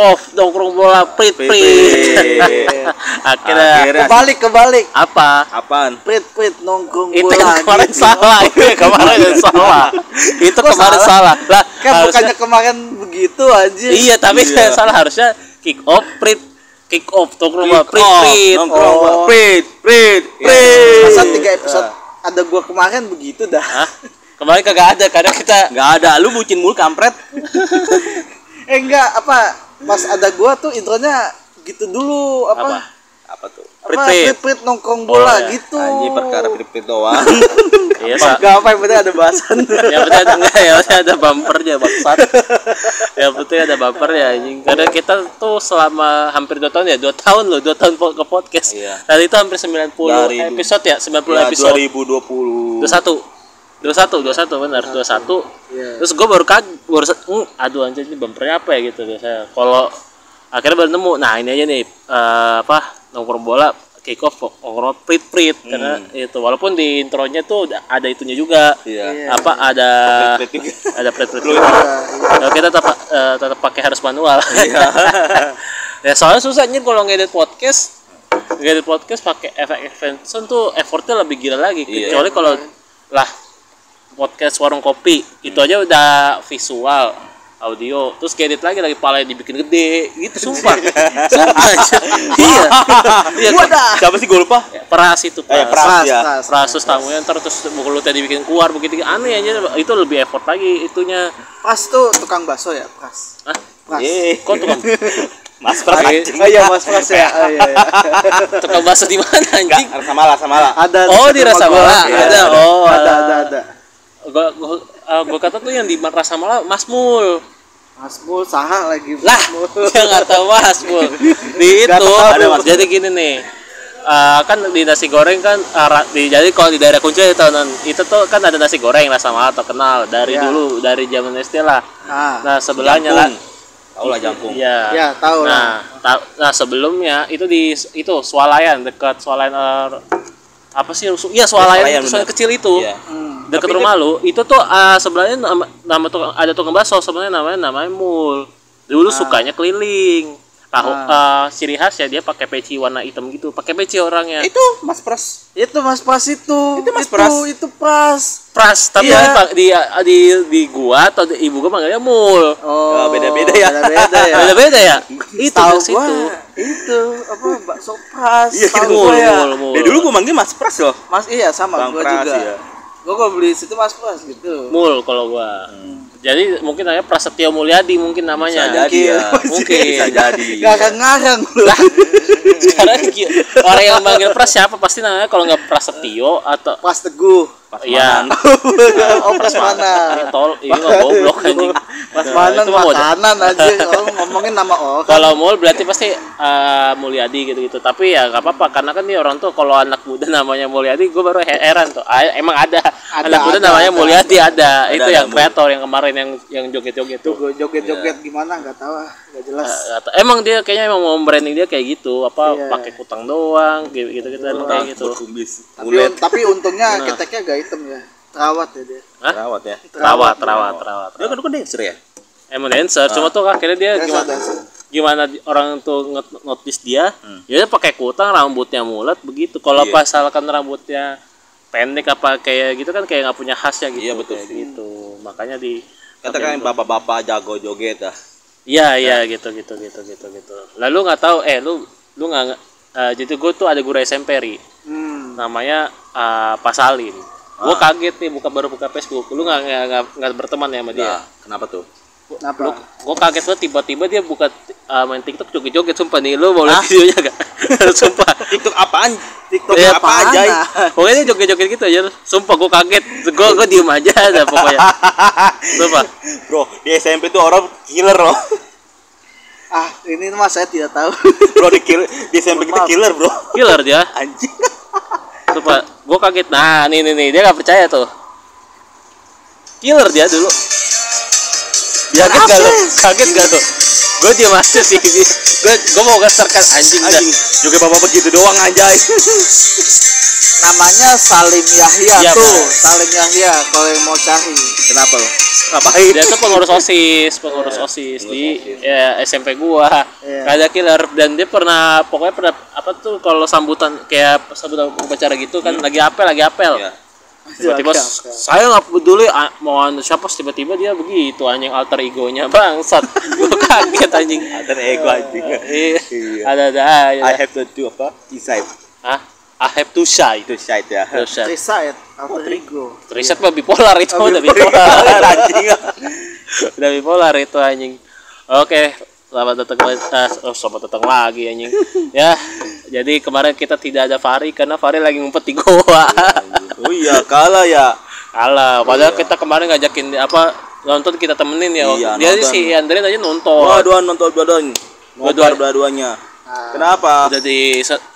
off nongkrong bola prit prit. Akhirnya Akhirnya Kebalik kebalik. apa? apaan? Prit prit nongkrong Itu bola. yang kemarin gitu. salah, itu kemarin yang salah. Itu Kok kemarin salah? salah. Lah, Kan harusnya- bukannya kemarin begitu aja. Iya, tapi Iya. saya salah harusnya kick off prit kick off nongkrong bola prit prit. nongkrong Oh. bola. Prit, prit, Iya. prit. Masa tiga episode ada gua kemarin begitu dah. Hah? Kemarin kagak ada karena kita Nggak ada, lu bucin mulu kampret. Eh enggak apa pas ada gua tuh intronya gitu dulu apa? apa? Apa tuh? Apa Prit-prit. prit-prit nongkrong bola iya. gitu. Anjing perkara prit-prit doang. Iya, sa- Enggak apa yang penting ada bahasan. yang penting ada enggak ya ada bumpernya bangsat yang penting ada bumpernya anjing karena kita tuh selama hampir 2 tahun ya 2 tahun loh 2 tahun ke podcast Iya. tadi itu hampir 90 Dari episode ya 90 Ya, episode 2020. 21 21 21 benar 21 Iya. terus gue baru kag baru "Hmm, aduh anjir ini bumpernya apa ya gitu biasanya kalau akhirnya baru nemu nah ini aja nih eh, apa nongkrong bola kick off nongkrong prit prit karena itu walaupun di intronya tuh ada- itunya juga. Iya. apa ada juga. ada prit prit Lu- Kalau kita tetap eh, tetap pakai harus manual. Iya. ya soalnya susah nih kalau ngedit podcast ngedit podcast pakai efek efek tuh effortnya lebih gila lagi Iya. kecuali kalau lah podcast warung kopi itu aja udah visual audio terus ngedit lagi lagi pala dibikin gede gitu sumpah sumpah iya iya Gua dah. Siapa sih gue lupa? peras itu Eh, peras Pras, Pras, ya. pras. peras terus tamunya ntar terus mulutnya dibikin keluar begitu aneh aja itu lebih effort lagi itunya Pas tuh tukang bakso ya, Pras. Hah? Pras. Eh, kok tukang Mas Pras Eh, anjing. Oh iya, Mas Pras ya. Oh, iya, iya. tukang bakso di mana anjing Enggak, rasa lah. Ada Oh, di rumah Rasa gua. Mala. Iya, Ada. Oh, ada ada. ada ada. Gua gua, uh, gua kata tuh yang di rasa malah Mul Mas Mul saha lagi. Mas lah Mul. dia nggak tahu Mas Mul di itu tahu. ada Mas jadi gini nih uh, kan di nasi goreng kan uh, di, jadi kalau di daerah Kunci itu itu tuh kan ada nasi goreng rasa malah terkenal dari Iya. dulu dari zaman SD lah Ah, nah sebelahnya lah. Tahu lah jangkung. Iya. ya tahu Nah, lah. ta- nah sebelumnya itu di itu Swalayan dekat Swalayan eh, apa sih? Iya Swalayan, itu Swalayan bener. kecil itu. Iya. Hmm. Dekat Tapi rumah lu. Itu tuh eh, sebelahnya nama, nama tukang, ada tukang bakso sebenarnya namanya namanya Mul. Dulu sukanya keliling. Tahu eh, ciri khas ya dia pakai peci warna hitam gitu. Pakai peci orangnya. Itu Mas Pras. Itu Mas Pras itu. Itu Mas Pras. Itu Pras. Pras, tapi Iya. di, di di di gua atau di ibu gua manggilnya Mul. Oh, Oh, beda-beda ya. Beda-beda ya. Beda-beda ya? Itu Tahu gua situ. itu apa bakso Pras. Iya, Tahu Mul, gua ya. mul, mul. Dari dulu gue manggil Mas Pras loh. Mas iya sama Bang gua Pras, juga. iya. Gua kalau beli situ Mas Pras gitu. Mul kalau gua. Jadi mungkin namanya Prasetyo Mulyadi mungkin namanya. Bisa jadi ya. Mungkin. Bisa jadi. Gak akan ngarang lu. Sekarang ki- orang yang manggil Pras siapa pasti namanya kalau nggak Prasetyo atau Pras Teguh. Iya. oh mana? Ini tol, ini mah goblok anjing. Nah, wadah. makanan aja. Kalau ngomongin nama orang. Kalau Mul berarti pasti eh, Mulyadi gitu-gitu. Tapi ya nggak apa-apa karena kan nih orang tuh kalau anak muda namanya Mulyadi, gue baru he- heran tuh. Emang ada, Ada, anak muda ada, namanya ada. Mulyadi ada. Itu ada, yang kreator yang kemarin yang yang joget-joget tuh. Joget-joget gimana nggak tahu ah, nggak jelas. Atau- emang dia kayaknya emang mau branding dia kayak gitu apa Iya. pakai kutang doang gitu gitu gitu emang kayak gitu. Tapi, tapi untungnya keteknya agak hitam ya. Terawat ya dia. Hah? Rawat ya. terawat terawat terawat Dia kan kan dancer ya? emang dancer cuma tuh akhirnya dia Biasa, gimana biasa. gimana orang tuh nge- notice dia ya dia pakai kutang rambutnya mulet begitu kalau Iya. pasalkan rambutnya pendek apa kayak gitu kan kayak nggak punya khasnya gitu Iya, betul kayak sih. gitu makanya di Katakan bapak-bapak jago joget dah. Iya iya gitu gitu gitu gitu gitu. Lalu nggak tahu eh lu lu nggak eh, jadi gue tuh ada guru SMP ri Hmm. namanya eh, Pak Salim. Gue kaget nih buka baru buka Facebook. Lu nggak nggak berteman ya sama dia? Nah, kenapa tuh? Kenapa? Gue kaget banget tiba-tiba dia buka eh, main TikTok joget-joget sumpah nih lu mau lihat videonya gak? sumpah. TikTok apaan? TikTok Iya, apa aja? ah? Pokoknya dia joget-joget gitu aja. Sumpah gue kaget. Gue gue diem aja ada pokoknya. Sumpah. Bro, di SMP tuh orang killer loh. Ah, ini mah saya tidak tahu. Bro, di, kill, di SMP kita killer, bro. Killer dia. Anjing. Sumpah, gue kaget. Nah, nih nih nih, dia gak percaya tuh. Killer dia dulu. Kaget gak lu? Kaget gak tuh? Gue diam aja sih gue gue mau keserkan anjing dah Anjing, juga bapak begitu doang anjay. namanya Salim Yahya Iya, tuh Bang. Salim Yahya kalau yang mau cari Kenapa lo? Ngapain? dia tuh pengurus osis pengurus osis di ya, SMP gua Iya. Raja Killer dan dia pernah pokoknya pernah apa tuh kalau sambutan kayak sambutan upacara gitu kan lagi apel lagi apel Iya. Tiba-tiba saya nggak peduli mau anu siapa tiba-tiba dia begitu anjing alter egonya bangsat gua kaget anjing Ada ego anjing. Iya, Iya. ada ada aja. I have to do apa? Inside. Hah? I have to shy. Itu side ya. Riset. Trisait alter ego Riset mah bipolar itu Oh, udah bipolar. bipolar. Anjing. udah bipolar itu anjing. Oke, selamat datang lagi. oh, selamat datang lagi anjing. ya, jadi kemarin kita tidak ada Fari karena Fari lagi ngumpet di goa. Oh iya, kalah ya. Kalah. Padahal kita kemarin ngajakin apa nonton kita temenin ya. Iya, Dia nonton. si Andrin aja nonton. Dua-duaan nonton. Ngobar dua-duanya. Nah, Kenapa? udah di se-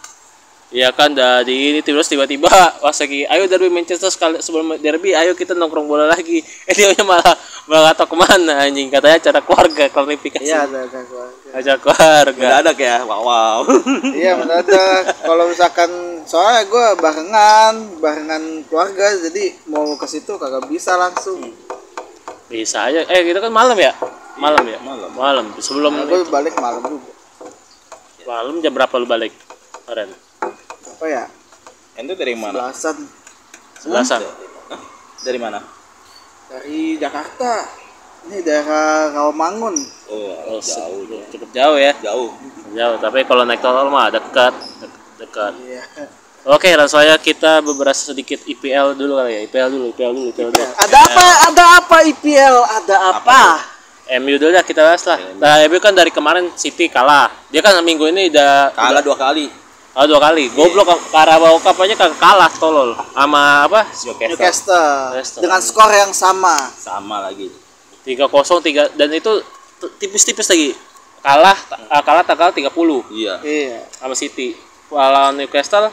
Iya kan dari ini terus tiba-tiba pas lagi ayo derby Manchester sekali sebelum derby ayo kita nongkrong bola lagi. Eh dia malah malah tahu ke mana anjing? Katanya acara keluarga klarifikasi. Iya ada ada keluarga. acara keluarga. Mendadak ya. Wow. wow. iya mendadak. Kalau misalkan soalnya gue barengan barengan keluarga jadi mau ke situ kagak bisa langsung. Bisa aja. Eh kita kan malam ya? Malam ya? malam. malam. Sebelum gue balik malam juga. Malam jam berapa lu balik kemarin apa ya Ente dari mana? belasan sebelasan Hah? Dari mana? dari Jakarta ini daerah Rawamangun Oh, oh, jauh. se- cukup jauh ya Jauh. jauh tapi kalau naik tol mah dekat dek- dekat iya Oke, langsung aja kita beberapa sedikit IPL dulu kali ya. IPL dulu, IPL dulu, IPL dulu. ada apa ada apa IPL ada apa, MU dulu dah kita bahas lah. Nah, MU kan dari kemarin City kalah. Dia kan minggu ini udah Kalah dua kali. Oh, dua kali. Goblok Carabao Cup aja kagak kalah tolol. Sama apa? Newcastle. Newcastle Newcastle. dengan skor yang sama Sama lagi. 3-0 3 dan itu tipis-tipis lagi. Kalah ah, kalah tanggal 30 Iya. iya sama City. Lawan Newcastle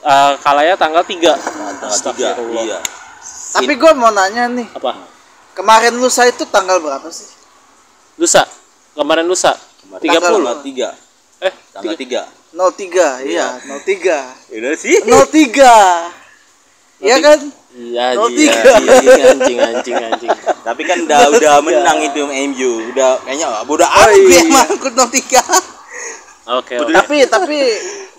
ah, kalahnya tanggal 3. Tanggal tiga. Astagfirullah. Iya. tapi gue mau nanya nih Apa? kemarin lusa itu tanggal berapa sih Lusa. Kemarin lusa. 30. Tanggal tiga. Eh, Tanggal tiga. 03 iya 03 Ini sih. 03 iya kan Iya, Oh, iya, tiga. iya, anjing, anjing, anjing. Tapi kan udah udah menang itu MU. Udah kayaknya udah oh amat iya ya mah. ikut 03 Oke, oke. tapi tapi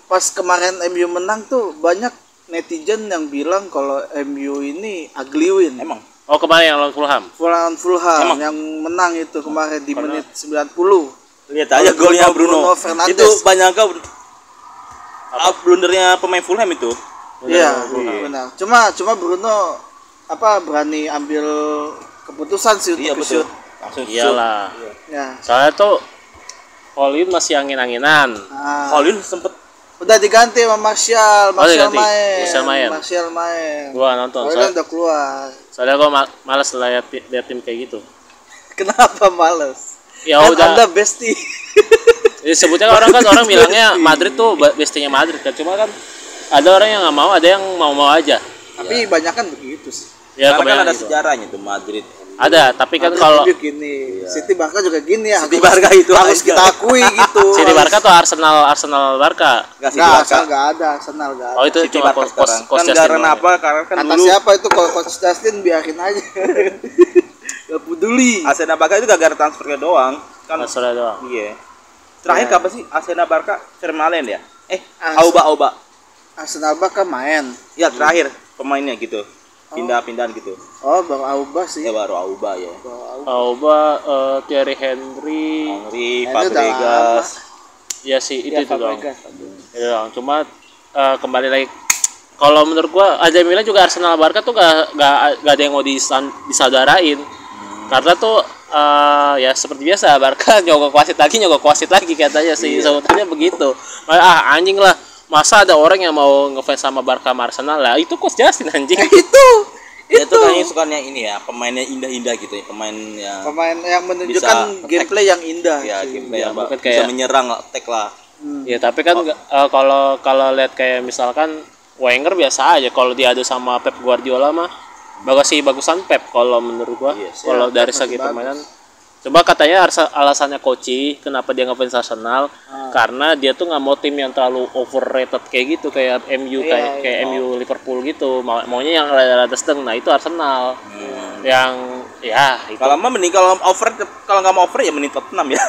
pas kemarin MU menang tuh banyak netizen yang bilang kalau MU ini ugly win Emang. Oh, kemarin yang lawan Fulham. Fulham Fulham Emang? yang menang itu kemarin di menit 90 Lihat aja golnya Bruno. Bruno Fernandes. Itu banyak ah, blundernya pemain Fulham itu. Iya, Iya. benar. Cuma cuma Bruno apa berani ambil keputusan sih Iya untuk betul. shoot. Langsung shoot. Iyalah. Ya. Soalnya tuh Hollywood masih angin-anginan. Nah, Colin sempet udah diganti sama Martial, Oh, Martial diganti. main. Martial main. Martial main. Gua nonton. Soalnya Soalnya, udah keluar. soalnya gua ma malas lihat lihat tim kayak gitu. Kenapa males? Ya kan udah. Anda bestie. Ya, sebutnya orang kan orang bilangnya Madrid tuh bestinya Madrid kan. Cuma kan ada orang yang nggak mau, ada yang mau-mau aja. Tapi banyak kan begitu sih. Ya karena kan ada gitu. sejarahnya tuh Madrid. Ada, tapi kan kalau gini, City Barca juga gini ya. City Barca itu harus aja. kita akui gitu. City Barca tuh Arsenal Arsenal Barca. City Enggak, Barca. Arsenal enggak ada, Arsenal enggak ada. Oh itu City cuma Barca kos kos sekarang. kos Kan Justin karena doang. apa? Karena kan Kata dulu siapa itu kalau coach Justin biarin aja. Gak peduli. Arsenal Barca itu gara-gara transfernya doang. Kan Arsenal doang. iya. Terakhir kapan sih Arsenal Barca Vermaelen ya? Eh, Auba Auba. Arsenal Barca main. Ya terakhir pemainnya gitu. Pindah-pindahan gitu. Oh, Bang Auba sih. Ya baru Auba ya. Bang Auba. Auba, eh, Thierry Henry, Henry, Fabregas. ya sih itu Iya, itu doang. Fabregas. Itu doang. Cuma eh, kembali lagi kalau menurut gua ada Milan juga Arsenal Barca tuh gak, gak, gak ada yang mau disan- disaudarain karena tuh eh, ya seperti biasa Barca nyogok wasit lagi nyogok wasit lagi katanya sih sebutannya begitu ah anjing lah masa ada orang yang mau ngefans sama Barca sama Arsenal lah itu kos Justin anjing itu Dia itu tuh kayaknya sukanya ini ya, pemainnya indah-indah gitu ya, pemain yang pemain yang menunjukkan gameplay yang indah. ya sih. gameplay Ya, yang mungkin bisa kayak- menyerang attack lah. Hmm. Ya tapi kan nggak- eh, kalau kalau lihat kayak misalkan Wenger biasa aja kalau diadu sama Pep Guardiola mah bagus sih bagusan Pep kalau menurut gua. Iya sih. kalau Ya, dari segi permainan. Coba katanya alasannya Koci kenapa dia ngefans Arsenal Ah. karena dia tuh nggak mau tim yang terlalu overrated kayak gitu kayak MU Iya, kayak iya. kayak MU Liverpool gitu mau maunya yang rada-rada sedang nah itu Arsenal yang ya itu Kalau mah mending kalau over kalau nggak mau over ya mending Tottenham ya.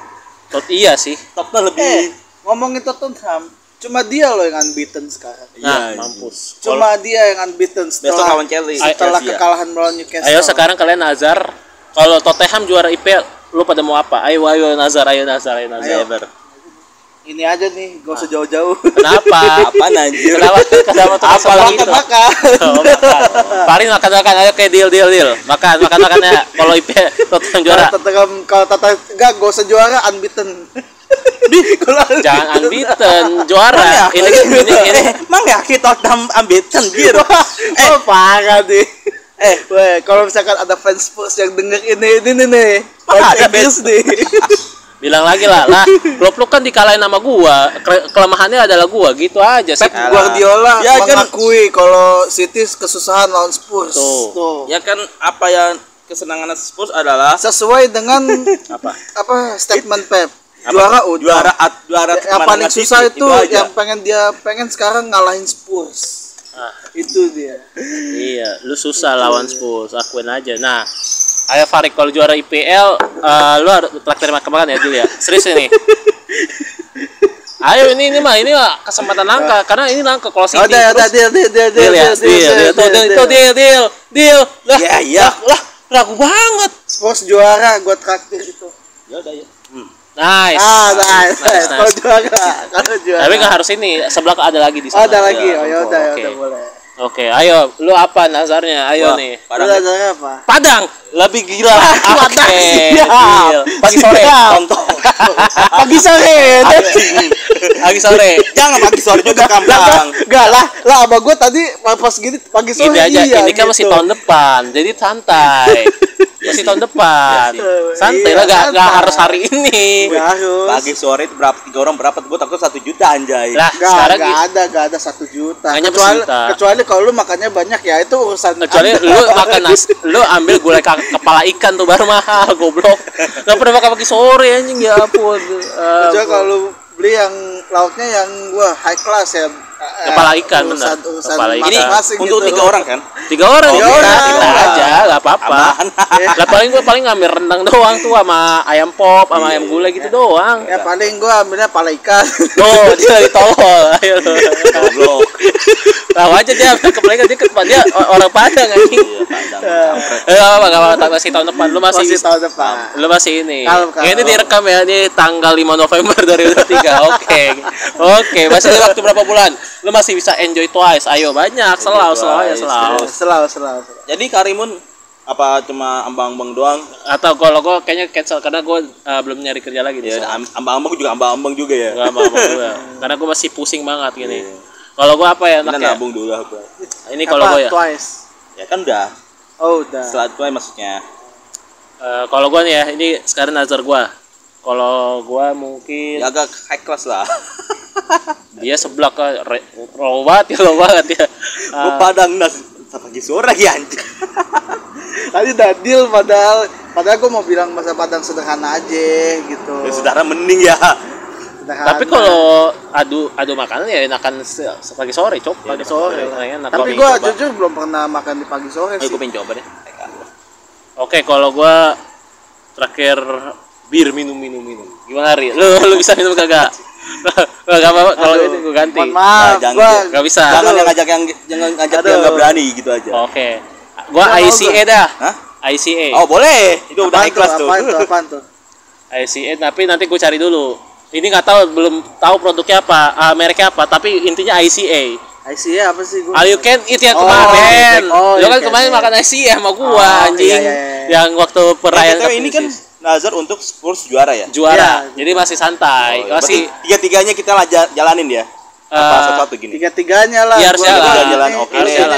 Tot- iya sih Tottenham lebih Eh, ngomongin Tottenham, cuma dia loh yang unbeaten sekarang. nah Iya, mampus Cuma dia yang unbeaten besok setelah lawan Chelsea. setelah ya. kekalahan melawan Newcastle. ayo sekarang kalian Nazar kalau Tottenham juara IPL lu pada mau apa ayo ayo Nazar ayo Nazar ayo Nazar Ever. Ini aja nih, gak usah jauh-jauh. kenapa Apaan anjir? kenapa kenapa tuh Apa lah, gitu Makan. Oh, makan. Paling makan makan ayo kayak deal deal deal. Makan makan makannya kalau IP Tottenham juara. Kalau Tottenham kalau Tottenham enggak gak usah juara unbeaten. Jangan unbeaten juara. Ini ini ini Emang ya kita Tottenham ambetan bir. eh parah deh. Eh, weh, kalau misalkan ada fans Spurs yang denger ini, ini nih nih, Mana fans ada Inggris nih. bilang lagi lah lah klub lu kan dikalahin sama gua Ke- kelemahannya adalah gua gitu aja sih Pep Guardiola Ya, kan- mengakui kalau City kesusahan lawan Spurs. Tuh. Ya kan apa yang kesenangan Spurs adalah Sesuai dengan apa apa statement Pep. Juara udah. juara at, juara yang paling susah itu, aja. yang pengen dia pengen sekarang ngalahin Spurs. Ah. Itu dia. iya lu susah lawan Spurs akuin aja. Nah ayo Farid kalau juara IPL eh, lu harus traktir makan makan ya Dil ya? Serius ini? Ayo ini ini mah ini mah kesempatan langka karena ini langka kalau City. Udah, udah, terus deal, deal, deal, deal ya? deal deal deal itu deal deal deal lah Ya, lah, lah ragu banget. Spurs juara, gua traktir itu. Ya udah ya. Nice Ah, nice, nice, nice. nice. Kalau juara, kalau juara. tapi nggak harus ini sebelah ada lagi di Oh, sana ada lagi. Ya, Oh, ya udah, ya udah boleh. oke ayo lu apa nazarnya ayo Wah, nih Udah, ada apa? Padang lebih gila oke Padang, pagi sore. Contoh. Pagi sore. pagi sore Jangan pagi sore juga gampang. Enggak lah, lah abang gua tadi pas gini pagi sore Gini aja, iya, ini kan masih gitu. tahun depan, jadi santai. Masih tahun depan, santai Iya, lah, gak, santai. harus hari ini. Nggak harus. Pagi sore itu berapa tiga orang berapa? Gue takut satu juta anjay. Lah, Gak, sekarang gak ada, gak ada satu juta. Hanya kecuali, berjuta. kecuali kalau lu makannya banyak ya itu urusan. kecuali Anda. lu makan nasi, lu ambil gulai kepala ikan tuh baru mahal, goblok. Gak pernah makan pagi sore anjing ya ampun. Kecuali kalau lu beli yang lauknya yang gua high class ya. Eh, Kepala ikan, benar. Kepala ikan. Untuk gitu. tiga orang kan? tiga orang, Tiga kita, orang. kita aja, gak apa-apa. Lah paling gua paling ngambil rendang doang tuh sama ayam pop, sama ayam gulai gitu doang. Ya paling gua ambilnya pala ikan. Oh, dia lagi tolol. Ayo. Goblok. Tahu aja dia kepala dia ke dia orang Padang anjing. Iya, Padang. Kampret. Eh, apa enggak apa-apa masih tahun depan. Lu masih, tahun depan. Lu masih ini. Ini direkam ya ini tanggal 5 November 2023. Oke. Oke, masih waktu berapa bulan? Lu masih bisa enjoy twice. Ayo banyak, selalu selalu ya Twice, selalu. Selalu, selalu. selalu. Jadi Karimun apa cuma ambang-ambang doang? Atau kalau gua kayaknya cancel karena gua eh, belum nyari kerja lagi Ya, ambang-ambang juga ambang-ambang juga ya. Gua apa gua. Karena gua masih pusing banget gini. Kalau gua apa ya Kita enaknya? nabung dulu apa? Ini kalau gua ya. Twice. Ya kan udah. Oh, udah. Setelah aja maksudnya. Eh, kalau gua nih ya, ini sekarang nazar gua. Kalau gua mungkin Ya agak high class lah. dia sebelah ke banget ya banget ya Gue Ah, padang nas pagi sore lagi anjing. Tadi udah deal padahal padahal gua mau bilang masa padang sederhana aja gitu. Ya saudara mending ya. Sederhana. tapi kalau adu adu makanan ya enakan pagi sore cop pagi sore enak tapi Kalau gua coba. jujur belum pernah makan di pagi sore Ayo sih. gue pengen coba deh. oke kalau gua terakhir bir minum minum minum gimana Ri lu lu bisa minum kagak Gak apa kalau itu gua ganti Mohon maaf, Nah, jangan gua gitu. Gak bisa Jangan yang ngajak yang jangan ngajak Aduh. yang nggak berani gitu aja. oke gua Nggak mau ICA dah Hah? ICA Oh boleh. Itu udah apaan high class tuh. Apaan tuh? Apaan tuh? ICA tapi nanti gue cari dulu ini nggak tahu belum tahu produknya apa ah, mereknya apa tapi intinya ICA ICA apa sih gua? All you can eat yang Oh, kemarin. oh, you kan kemarin makan ICA sama gua Oh, anjing. iya, iya, iya. Yang waktu perayaan Eh, BTW ini kan. Nazar untuk Spurs juara ya. juara. Iya. Jadi masih santai. Oh, iya. masih tiga-tiganya kita lah ja- jalanin ya. Apa Eh, satu-satu gini? Tiga-tiganya lah. Iya, harus jalan. Jalan, oke. Harus gini,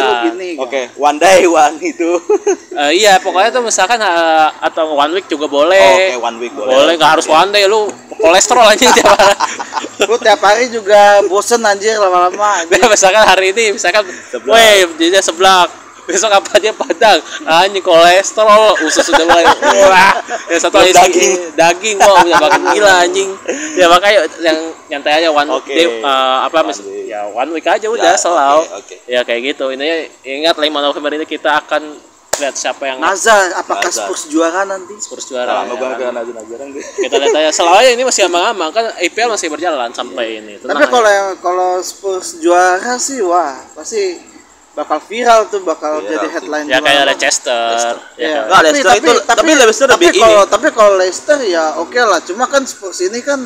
kan. Oke, one day one itu. eh, iya pokoknya tuh misalkan eh, atau one week juga Oke, boleh. one week boleh. boleh nggak harus one day lu kolesterol aja tiap hari. Lu tiap hari juga bosen anjir lama-lama. anjir. Nah, misalkan hari ini misalkan weh jadinya seblak besok apa dia padang anjing kolesterol usus sudah mulai wah yang satu lagi Daging. daging kok udah makin gila anjing ya makanya yang nyantai aja one Oke. day eh, apa mis- week. ya one week aja udah Ya, selalu oke, oke. ya kayak gitu ini ingat 5 November ini kita akan lihat siapa yang Nazar, apakah Nazar. Spurs juara nanti? Spurs Nah, juara mau ya kan? ke Nazar-Nazaran gue. kita lihat aja selalu aja ini masih ambang-ambang kan IPL masih berjalan sampai ini Tenang Tapi aja. kalau yang kalau Spurs juara sih wah pasti bakal viral tuh bakal Viral jadi headline ya kayak Leicester. Ya. Iya. kan? Nggak, Leicester. Itu- tapi Leicester tapi lebih kalau ini. tapi kalau Leicester ya oke lah. Cuma kan Spurs ini kan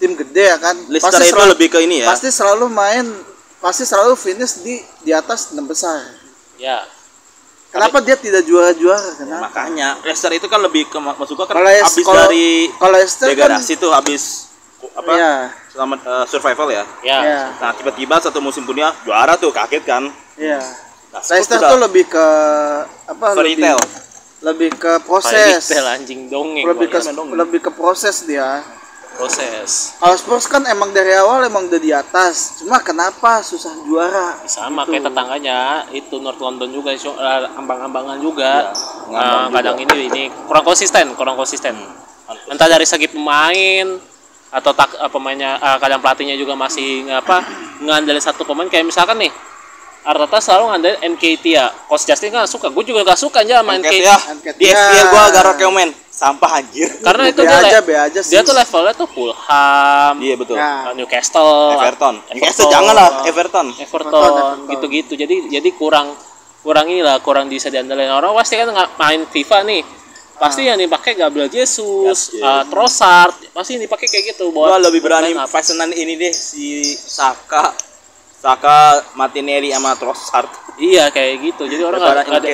tim gede ya kan. Leicester itu selalu- lebih ke ini ya. pasti selalu main pasti selalu finish di di atas enam besar. Ya. Kenapa dia tidak juara-juara? Kenapa? Makanya Leicester itu kan lebih ke masuk gua kan Kalau habis dari kalau Leicester kan tuh habis apa? Iya, selamat eh, survival ya. ya iya, Nah tiba-tiba satu musim punya juara tuh kaget kan. iya. Nah, Spurs Leicester udah tuh lebih ke apa? fairy Lebih, tale. lebih ke Fairy proses. tale anjing dongeng Lebih ke pokoknya. lebih ke proses dia. proses Kalau Spurs kan emang dari awal emang udah di atas. Cuma kenapa susah juara? sama Gitu. kayak tetangganya itu North London juga so- eh, ambang-ambangan juga ngambang Eh, kadang ini ini kurang konsisten kurang konsisten entah dari segi pemain atau tak eh, pemainnya eh, kadang pelatihnya juga masih apa ngandelin satu pemain kayak misalkan nih Arteta selalu ngandelin Nketiah Coach Justin kan suka gue juga gak suka aja sama ya. Angket Di ya. FPL gua agak rekomen sampah anjir. karena itu dia, aja, le- be aja dia tuh levelnya tuh Fulham Iya betul. Ya. Newcastle Everton. Newcastle jangan lah Everton. Everton, Everton. gitu-gitu jadi jadi kurang kurang inilah kurang bisa diandalkan orang pasti kan nggak main FIFA nih pasti yang dipakai Gabriel Jesus, Yes, yes. uh, Trossard pasti yang dipakai kayak gitu Gua lebih buat berani pesanan ini deh si Saka Saka Martinelli sama Trossard. iya kayak gitu jadi orang nggak ada,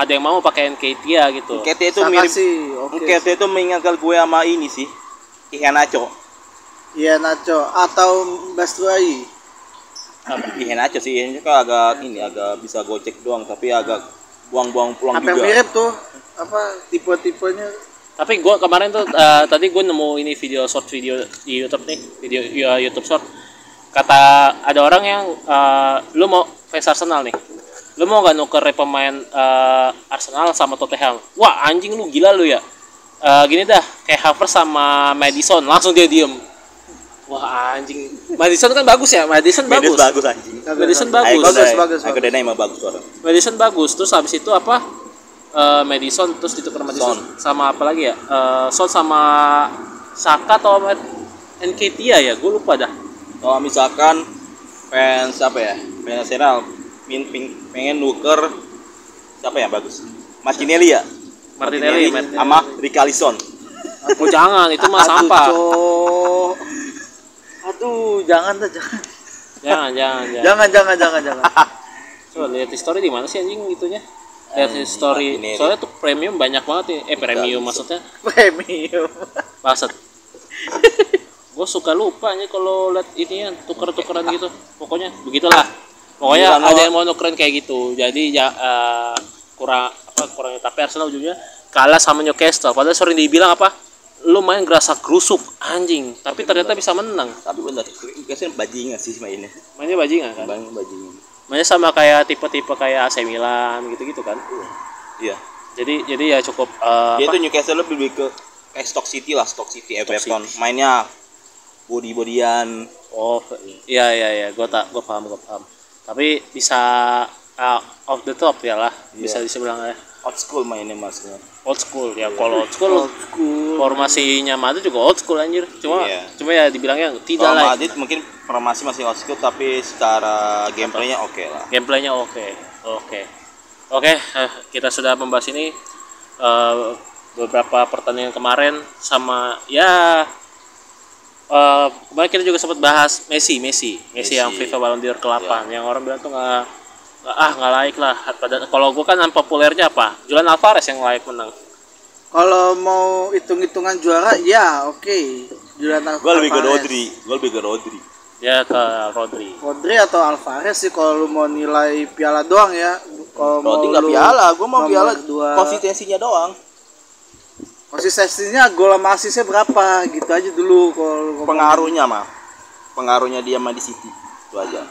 ada yang mau pakai Nketiah gitu Nketiah itu Saka mirip sih, oke. Nketiah itu mengingatkan gue sama ini sih. Iheanacho. Iya Nacho atau Bastuai. Iheanacho sih, Iheanacho kan agak ini agak bisa gocek doang tapi agak buang-buang pulang juga. mirip tuh apa tipe-tipenya. tapi gua kemarin tuh uh, tadi gue nemu ini video short video di YouTube nih video ya, YouTube short. Kata ada orang yang uh, lu mau fans Arsenal nih. Lu mau gak nuker pemain uh, Arsenal sama Tottenham? Wah anjing lu gila lu ya. Uh, gini dah kayak Havertz sama Madison langsung dia diem. Wah anjing. Madison kan bagus ya? Madison bagus. bagus anjing. Madison bagus. Bagus, bagus, bagus. Bagus orang. Madison bagus terus habis itu apa Eh, Madison terus ditukar Madison sama apa lagi ya Eh, Son sama Saka atau Nketiah ya gue lupa dah Kalau misalkan fans apa ya? Fans Arsenal min, ping- pengen nuker siapa ya bagus? Martinelli ya? Martinelli, Martinelli. sama Richarlison. oh jangan itu mah Aduh, sampah Cok. Aduh, jangan dah, jangan. jangan jangan jangan Jangan, jangan, jangan, jangan. coba lihat history di mana sih anjing itunya lihat history Martinelli. soalnya tuh premium banyak banget nih eh premium maksudnya Premium. Baset. gue suka lupa nih kalau lihat ini ya tuker-tukeran gitu. Pokoknya begitulah. Pokoknya Gila, ada yang mau nukerin kayak gitu. Jadi ya eh, kurang apa kurang tapi Arsenal ujungnya kalah sama Newcastle. Padahal sering dibilang apa? Lu main gerasa kerusuk anjing, tapi ternyata bisa menang. Tapi benar, Newcastle bajingan sih mainnya. Mainnya bajingan kan? Bang bajingan. Mainnya sama kayak tipe-tipe kayak AC Milan gitu-gitu kan. Iya. Jadi jadi ya cukup eh, Dia apa? tuh Newcastle lebih ke kayak Stock City lah, Stock City Everton. Mainnya body-bodyan. Oh, iya iya iya, gue tak, gue paham, gue paham. Tapi bisa uh, off the top ya lah, bisa Iya. dibilang ya. Old school mainnya maksudnya. Old school ya, kalau old school, formasinya Madrid juga old school anjir. Cuma, Iya. cuma ya dibilangnya tidak Kalau lah. Madrid mungkin formasi masih old school tapi secara gameplaynya oke lah. Gameplaynya oke, oke, oke. eh, kita sudah membahas ini eh, beberapa pertandingan kemarin sama ya. eh, kemarin kita juga sempat bahas Messi, Messi, Messi, yang Messi. FIFA Ballon d'Or ke-8 yang orang bilang tuh nggak- ah nggak layak lah. Pada kalau gue kan unpopulernya apa? Julian Alvarez yang layak menang. Kalau mau hitung-hitungan juara, ya oke. Julian Gue lebih ke Alvarez. Rodri, gue lebih ke Rodri. Ya ke Rodri. Rodri atau Alvarez sih kalau lu mau nilai piala doang ya. Kalau mau Rodri nggak piala, gue mau piala dua- konsistensinya doang. Konsistensinya gol sama asisnya berapa gitu aja dulu kalau. Pengaruhnya mah, pengaruhnya dia mah di City itu aja.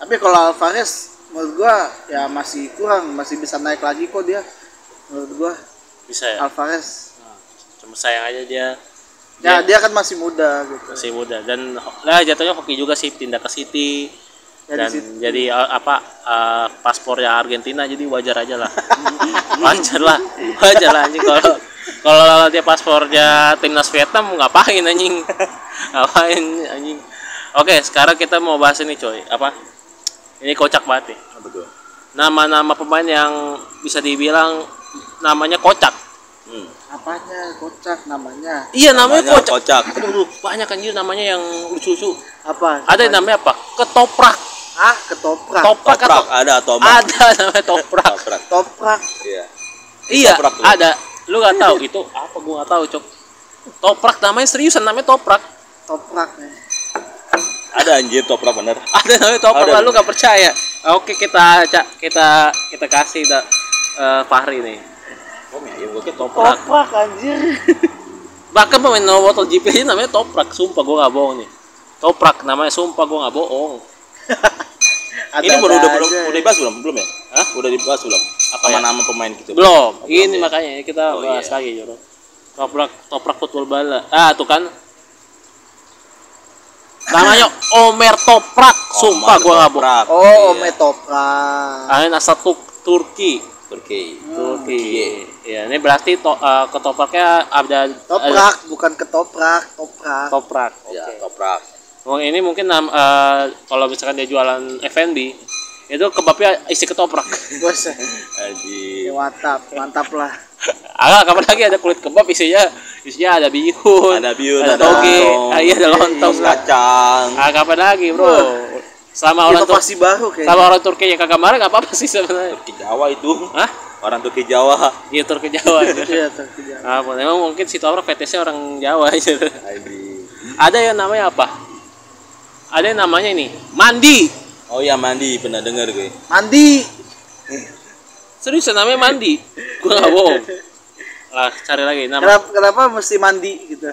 Tapi kalau Alvarez menurut gua ya masih kurang masih bisa naik lagi kok dia. Menurut gua bisa ya? Alvarez. Cuma sayang aja dia. Ya dia kan masih muda gitu. masih muda. Dan lah jatuhnya hoki juga sih pindah ke City. Ya, dan situ. jadi uh, apa uh, paspornya Argentina jadi wajar aja lah. Wajar lah. Wajar lah anjing. Kalau kalau dia paspornya timnas Vietnam ngapain anjing? Ngapain anjing? Oke sekarang kita mau bahas ini coy. Apa ini kocak banget nih. Apa tuh? nama-nama pemain yang bisa dibilang namanya kocak. Hmm. apanya kocak namanya? Iya namanya, Namanya kocak, kocak. aduh banyak anjir namanya yang lucu-lucu. Apa? Ada yang namanya apa? Ketoprak. Ah ketoprak? Toprak atau Toprak ada Tomak. ada namanya toprak. Toprak. toprak. Iya. iya Toprak tuh. ada. Lu nggak tahu itu apa gua nggak tahu cok? Toprak namanya seriusan namanya toprak. Toprak nih Ada anjir toprak bener. ada namanya lah, lu nggak percaya oke kita Cak, kita kita kasih dah eh, Fahri nih Oh, ya gua kira toprak. toprak anjir bahkan pemain Motor GP ini namanya toprak sumpah gua nggak bohong nih toprak namanya sumpah gua nggak bohong Ada- Ini baru udah aja. udah dibahas belum? Belum ya? Hah? Udah dibahas belum? Apa ya? nama pemain gitu. belum Belum ini ya? makanya kita Oh, bahas iya. lagi Joro toprak toprak football bala ah tuh kan namanya Omer Toprak. Sumpah Omar gua Toprak. oh Iya. ome toprak. Angin asal Tur- Turki. Turki. Turki. Ya ini berarti to, eh, ketopraknya ada ada toprak bukan ketoprak toprak. Toprak. Ya, oke. toprak. Oh, ini mungkin nam, eh, kalau misalkan dia jualan F&B itu kebabnya isi ketoprak. Bos. Ya, mantap mantap lah. Ah kapan lagi ada kulit kebab isinya isinya ada bihun Ada bihun, ada ada toge lontong. ah, iya ada lontong. Kacang. ah kapan lagi bro? Sama orang Tur inovasi baru kayaknya. sama orang Turki yang kagak marah nggak apa apa sih sebenarnya. Turki Jawa itu. Hah? Orang Turki Jawa. iya Turki Jawa. Iya terkejut ah memang mungkin si Toprak fetishnya orang Jawa aja. Ada yang namanya apa? Ada yang namanya ini mandi Oh iya mandi. Pernah dengar gue. mandi. Serius namanya mandi? Gua nggak bohong. Lah cari lagi nama. Kenapa kenapa mesti mandi gitu?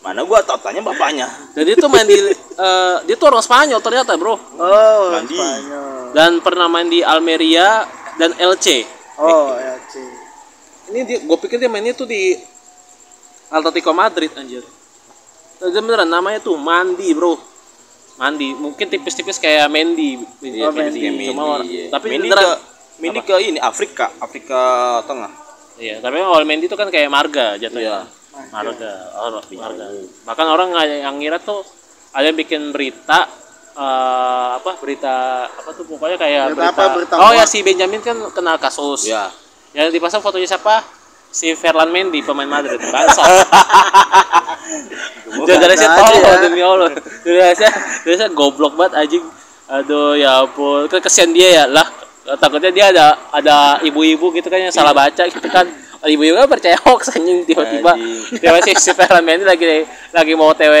Mana gua tau tanya bapaknya. jadi itu main di eh, dia tuh orang Spanyol ternyata bro. Oh Mandi. Spanyol. Dan pernah main di Almeria dan LC oh ya sih ini dia gue pikir dia mainnya tuh di Atletico Madrid anjir. Dan dia beneran namanya tuh Mandi bro Mandi. Mungkin tipis-tipis kayak Mendy Oh, Mendy. cuma Mindi, iya. tapi beneran. ke ke ini Afrika, Afrika Tengah. iya tapi awal Mendy itu kan kayak Marga jatuhnya. Iya. Marga. Oh, Marga. Bahkan orang nggak- yang ngira tuh ada yang bikin berita eh, apa berita apa tuh pokoknya kayak Berita apa? Berita oh ya si Benjamin kan kena kasus. Ya. yang dipasang fotonya siapa si Ferland Mendy pemain Madrid bangsa. Aja tolong ya. demi Allah. Dari saya goblok banget anjing. Aduh ya ampun. Kan kesian dia ya. Lah takutnya dia ada ada ibu-ibu gitu kan yang salah baca gitu kan. Ibu-ibu kan percaya hoax anjing tiba-tiba. Tiba si si Ferland Mendy lagi lagi mau TW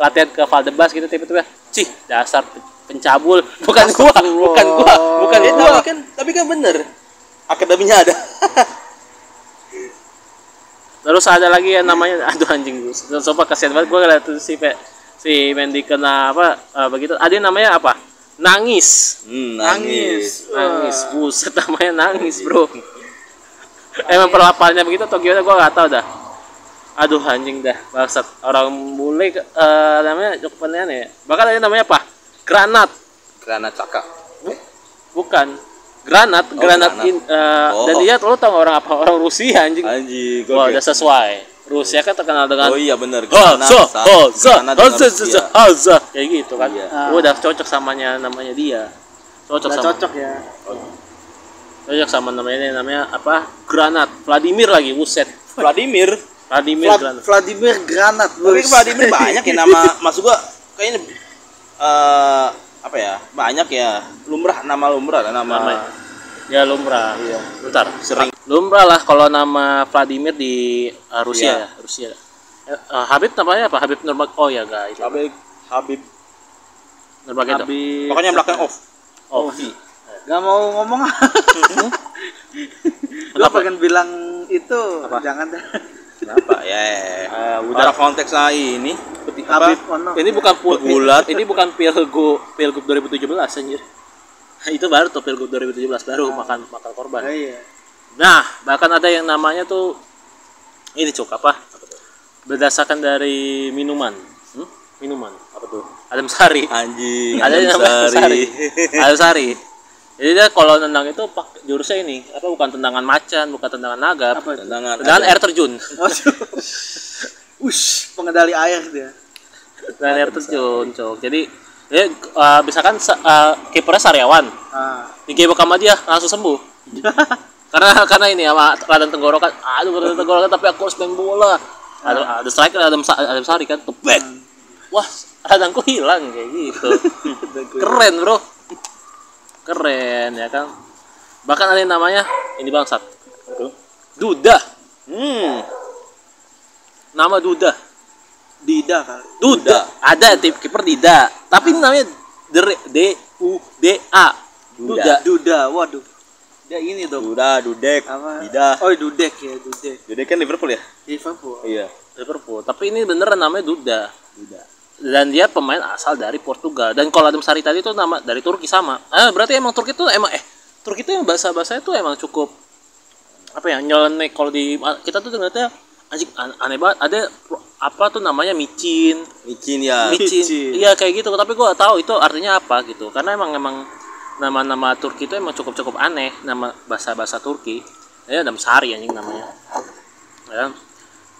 latihan ke Valdebas gitu tiba-tiba. Cih dasar pencabul. Bukan gua bukan gua bukan gua. tapi kan tapi kan bener. Akademinya ada. Terus ada lagi yang namanya aduh anjing gue. Sumpah kasihan banget gue ngeliat tuh si si Mendy kena apa eh, begitu. Ada yang namanya apa? Nangis. Hmm, nangis Nangis. Buset namanya nangis, Bro. Emang perlapannya begitu atau gimana gue gak tahu dah. Aduh anjing dah, bangsat. Orang bule eh, namanya cukup aneh ya. Bahkan ada yang namanya apa? Granat. Granat cakak. Bukan. Granat, Oh, granat, granat. in, eh, Oh. dan dia lo tau orang apa? Orang Rusia anjing. Anjing, Wah, udah sesuai. Rusia kan terkenal dengan Oh iya Haza, Granat Rusia. Haza, Haza. kayak gitu kan. Iya. Oh, udah cocok samanya namanya dia. Cocok udah sama cocok ya cocok sama namanya ini namanya apa? Granat. Vladimir lagi, buset. Vladimir. Vladimir Vlad- Granat. Vladimir Granat Tapi. Vladimir banyak ya nama maksud gua kayaknya eh apa ya? Banyak ya. Lumrah nama lumrah nama. Namanya. Ya lumrah. Iya. Bentar. Sering. Lumrah lah kalau nama Vladimir di uh, Rusia Iya. ya, Rusia. Eh, uh, Habib namanya apa? Habib Nurmag Oh ya itu. Habib Habib Nurmagomedov. Habib pokoknya belakang off. Oh. Gak mau ngomong Gue pengen bilang itu jangan dah Kenapa? Ya. Eh, Udah konteksnya ini. Habib Ono Ini bukan pul Pegulat. Ini bukan pilgub pilgub 2017 anjir. itu baru tuh pilgub 2017 baru makan makan korban Ah, iya nah bahkan ada yang namanya tuh ini cuk apa berdasarkan dari minuman Hmm? minuman apa tuh adem sari Anjing. ada yang Adem namanya Sari. sari adem sari jadi dia kalau nendang itu pak jurusnya ini apa bukan tendangan macan bukan tendangan naga. Apa itu? Tendangan. tendangan air. terjun. Waduh. Ush, pengendali air dia. tendangan air terjun cok jadi dia uh, misalkan sa- uh, kipernya Saryawan Ah. digebek sama dia langsung sembuh. Karena karena ini sama radang tenggorokan aduh radang tenggorokan tapi aku harus main bola. Ada ada striker ada ada sari kan tebek wah radangku hilang kayak gitu. Keren bro keren ya kan bahkan ada yang namanya ini bangsat Duda Hmm. nama Duda Dida kali. Duda ada tim kiper Dida tapi ini namanya D U D A Duda Duda, waduh. Dia ini dong. Duda, Dudek, Apa? Dida. Oh, Dudek ya, Dudek. Dudek kan Liverpool ya? Liverpool. Iya. Liverpool tapi ini beneran namanya Duda Duda. Dan dia pemain asal dari Portugal. Dan kalau Adem Sari tadi itu nama dari Turki sama. Ah berarti emang Turki itu emang eh Turki itu yang bahasa bahasanya tuh emang cukup apa ya nyeleneh kalau di kita tuh ternyata anjing an- aneh banget. Ada apa tuh namanya micin. Micin ya. micin. Micin. iya kayak gitu. Tapi gua tahu itu artinya apa gitu. Karena emang emang nama-nama Turki itu emang cukup cukup aneh. Nama bahasa bahasa Turki. Ya Adem Sari anjing namanya. Ya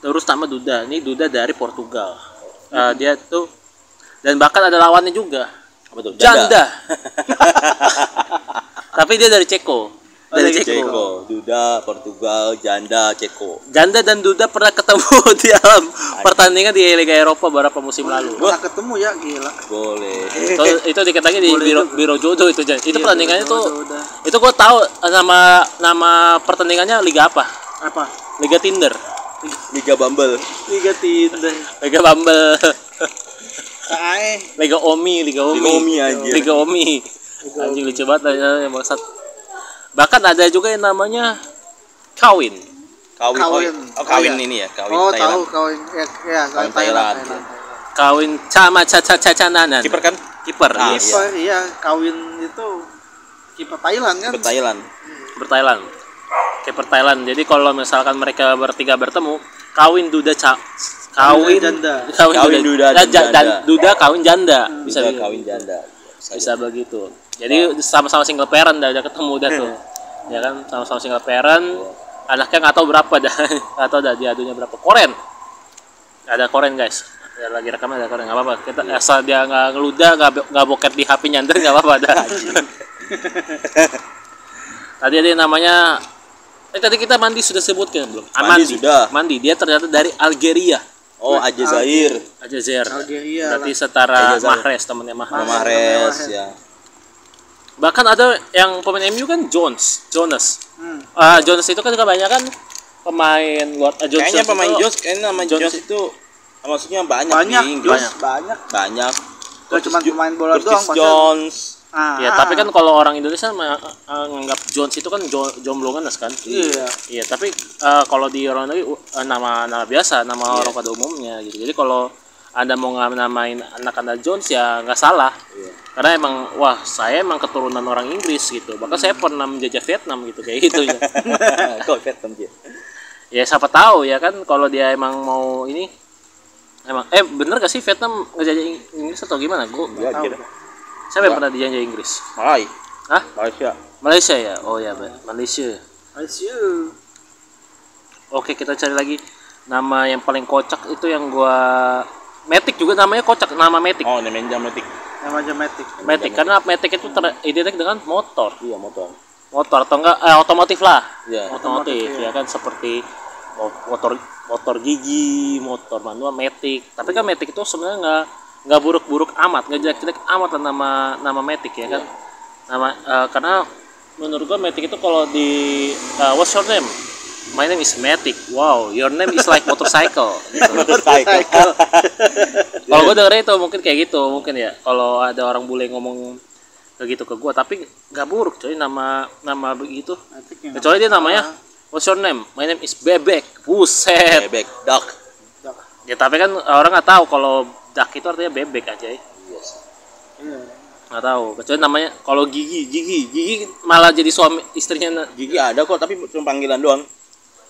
terus nama Duda. Ini Duda dari Portugal Eh, dia tuh dan bahkan ada lawannya juga Apa tuh? Janda tapi dia dari Ceko dari dari Ceko. Ceko, Duda, Portugal, Janda, Ceko. Janda dan Duda pernah ketemu di dalam pertandingan di Liga Eropa beberapa musim lalu Pernah ketemu ya, gila. Boleh. itu, itu dikit lagi di biro, biro jodoh itu itu Iya, pertandingannya tuh itu gua tahu nama nama pertandingannya Liga apa Apa? Liga Tinder Liga Bumble. Liga Tinder. Liga Bumble Kae. Liga Omi Liga Omi Liga Omi, anjir. Liga Omi anjing lucu banget ya yang maksud bahkan ada juga yang namanya kawin Kawin. Kawin. Oh, kawin Oh, iya. ini ya, kawin Oh, Thailand. tahu kawin. Ya, ya, Kawin Thailand. Thailand. Thailand. kawin sama caca caca nanan Kiper kan? kiper Ah. Kiper, iya, kawin itu kiper Thailand kan? Kiper Thailand. kiper Thailand kiper Thailand. Jadi kalau misalkan mereka bertiga bertemu kawin duda ca. Kawin janda. kawin, Kawin duda. Eh, dan ja- janda. duda kawin janda. Bisa Bisa begitu. kawin janda. bisa begitu. Jadi sama-sama single parent dah udah ketemu dah tuh. Ya kan? Sama-sama single parent. Anaknya nggak tahu berapa dah. Nggak tahu dah diadunya berapa. Koren ada koren guys. Ya, lagi rekaman ada koren nggak apa-apa. Kita asal dia nggak ngeludah nggak nggak boket di hp nyanter nggak apa-apa dah. Tadi ada yang namanya eh tadi kita mandi sudah sebutkan belum Ah, Mandi sudah. mandi dia ternyata dari Algeria Oh, Aljazair. Aljazair Algeria berarti setara Aljazair. Mahrez temennya Mahrez Mahrez ya. bahkan ada yang pemain MU kan Jones Jonas Hmm. ah Jones itu kan kebanyakan pemain luar ah, Jones Kayaknya itu- pemain Jones, kayaknya nama Jones- Jones itu maksudnya banyak, Banyak, nih, Jos, banyak. banyak. banyak. Gak cuma pemain bola Curtis doang, pasti. Jones. Ah, ya tapi kan kalau orang Indonesia ma- ah, menganggap Jones itu kan jo- jomblo kan kan Iya. iya tapi ah, kalau di orang negeri uh, nama nama biasa nama Iya. orang pada umumnya gitu jadi kalau anda mau namain anak anda Jones ya nggak salah Iya. karena emang wah saya emang keturunan orang Inggris gitu bahkan saya pernah menjajah Vietnam gitu kayak gitu ya Kok Vietnam dia? ya siapa tahu ya kan kalau dia emang mau ini emang eh bener gak sih Vietnam ngejajah Ing- Inggris atau gimana gua Enggak tahu. kira. Siapa yang pernah dijajah Inggris Malai. Hah? Malaysia. Malaysia ya oh ya Malaysia Asyik. oke kita cari lagi nama yang paling kocak itu yang gua Matic juga namanya kocak nama Matic Oh, namanya Matic. Namanya Matic. Matic karena Matic itu teridentikan dengan motor Iya, motor. motor atau enggak eh, otomotif lah Iya. otomotif ya kan seperti mo- motor motor gigi motor manual Matic tapi kan Matic itu sebenarnya nggak nggak buruk-buruk amat nggak jelek-jelek amat lah nama nama Matic ya kan. Nama eh, karena menurut gua Matic itu kalau di eh, what's your name? My name is Matic. Wow your name is like motorcycle. Gitu. Motorcycle. kalau gue dengernya itu mungkin kayak gitu mungkin ya. Kalau ada orang bule ngomong kayak gitu ke gua tapi nggak buruk coy nama nama begitu. Kecuali dia namanya what's your name? My name is bebek. Buset. Bebek, duck. ya tapi kan orang nggak tahu kalau duck itu artinya bebek aja ya. Iya. nggak tahu kecuali namanya kalau Gigi Gigi Gigi malah jadi suami istrinya Gigi ada kok tapi cuma panggilan doang.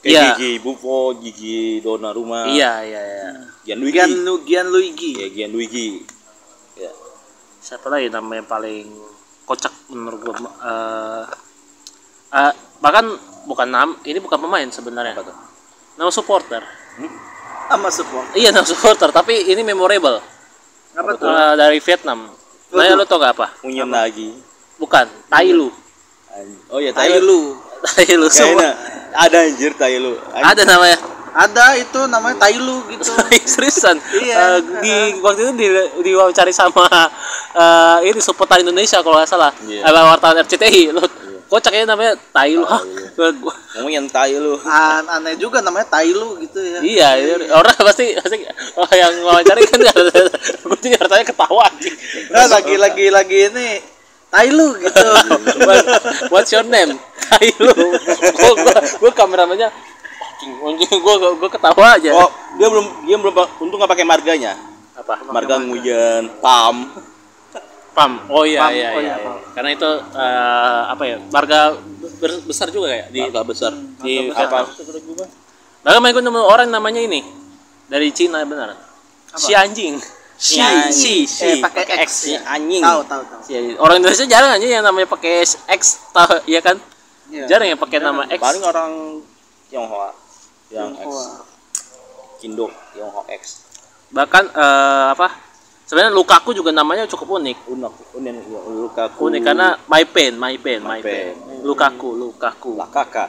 Iya. Kayak Gigi Buffo, Gigi Donnarumma, iya iya iya Gianluigi. Gian Lu Gian Luigi. Ya, Gianluigi. Ya. siapa lagi namanya yang paling kocak menurut gua Eh, eh, bahkan bukan nam ini bukan pemain sebenarnya Apa tuh? nama supporter Sama support. iya nama supporter tapi ini memorable Apa tuh? Eh, dari Vietnam Nanya lu tau gak apa? Munyen lagi. Bukan, Tailu. Oh iya, Thailand. Tailu. Tailu semua. Kayaknya ada anjir Thailand. Ada namanya. Ada itu namanya Tailu gitu. Seriusan. Iya. Eh, di waktu itu di diwawancari sama eh, ini supporter Indonesia kalau nggak salah. Iya. Eh, wartawan RCTI. Lu kocak ya namanya Tailu. Hah? Gua- Ngomongin Thailand. An aneh juga namanya Tailu gitu ya. Iya, iya. orang pasti pasti oh, yang wawancari kan juga rasanya ketawa anjing. Nah, lagi lagi lagi ini Tailu gitu. What- What's your name? Tailu. Gua gua, gua kameramennya anjing, anjing gua gua ketawa aja. Oh, dia belum dia belum untung nggak pakai marganya. Apa? Marga Nguyen, Pam. Pam. Oh iya Pam, iya oh iya. iya, iya. Pam. Karena itu eh, apa ya? Marga besar juga ya di Marga besar. di Apa? Bahkan main gue nemu orang namanya ini dari Cina benar. Si anjing. Si si si Eh, pakai X. Si anjing. Tahu tahu tahu. Si anjing. Orang Indonesia jarang aja yang namanya pakai X tahu ya kan? Iya. Jarang yang pakai nama X. Paling orang Tionghoa yang X. Wah. Kindo Tionghoa X. Bahkan eh, apa? Sebenarnya Lukaku juga namanya cukup unik. Unak, unin, Lukaku. Unik karena my pain, my pain, my My pain. pain. Lukaku, Lukaku. Lah kakak.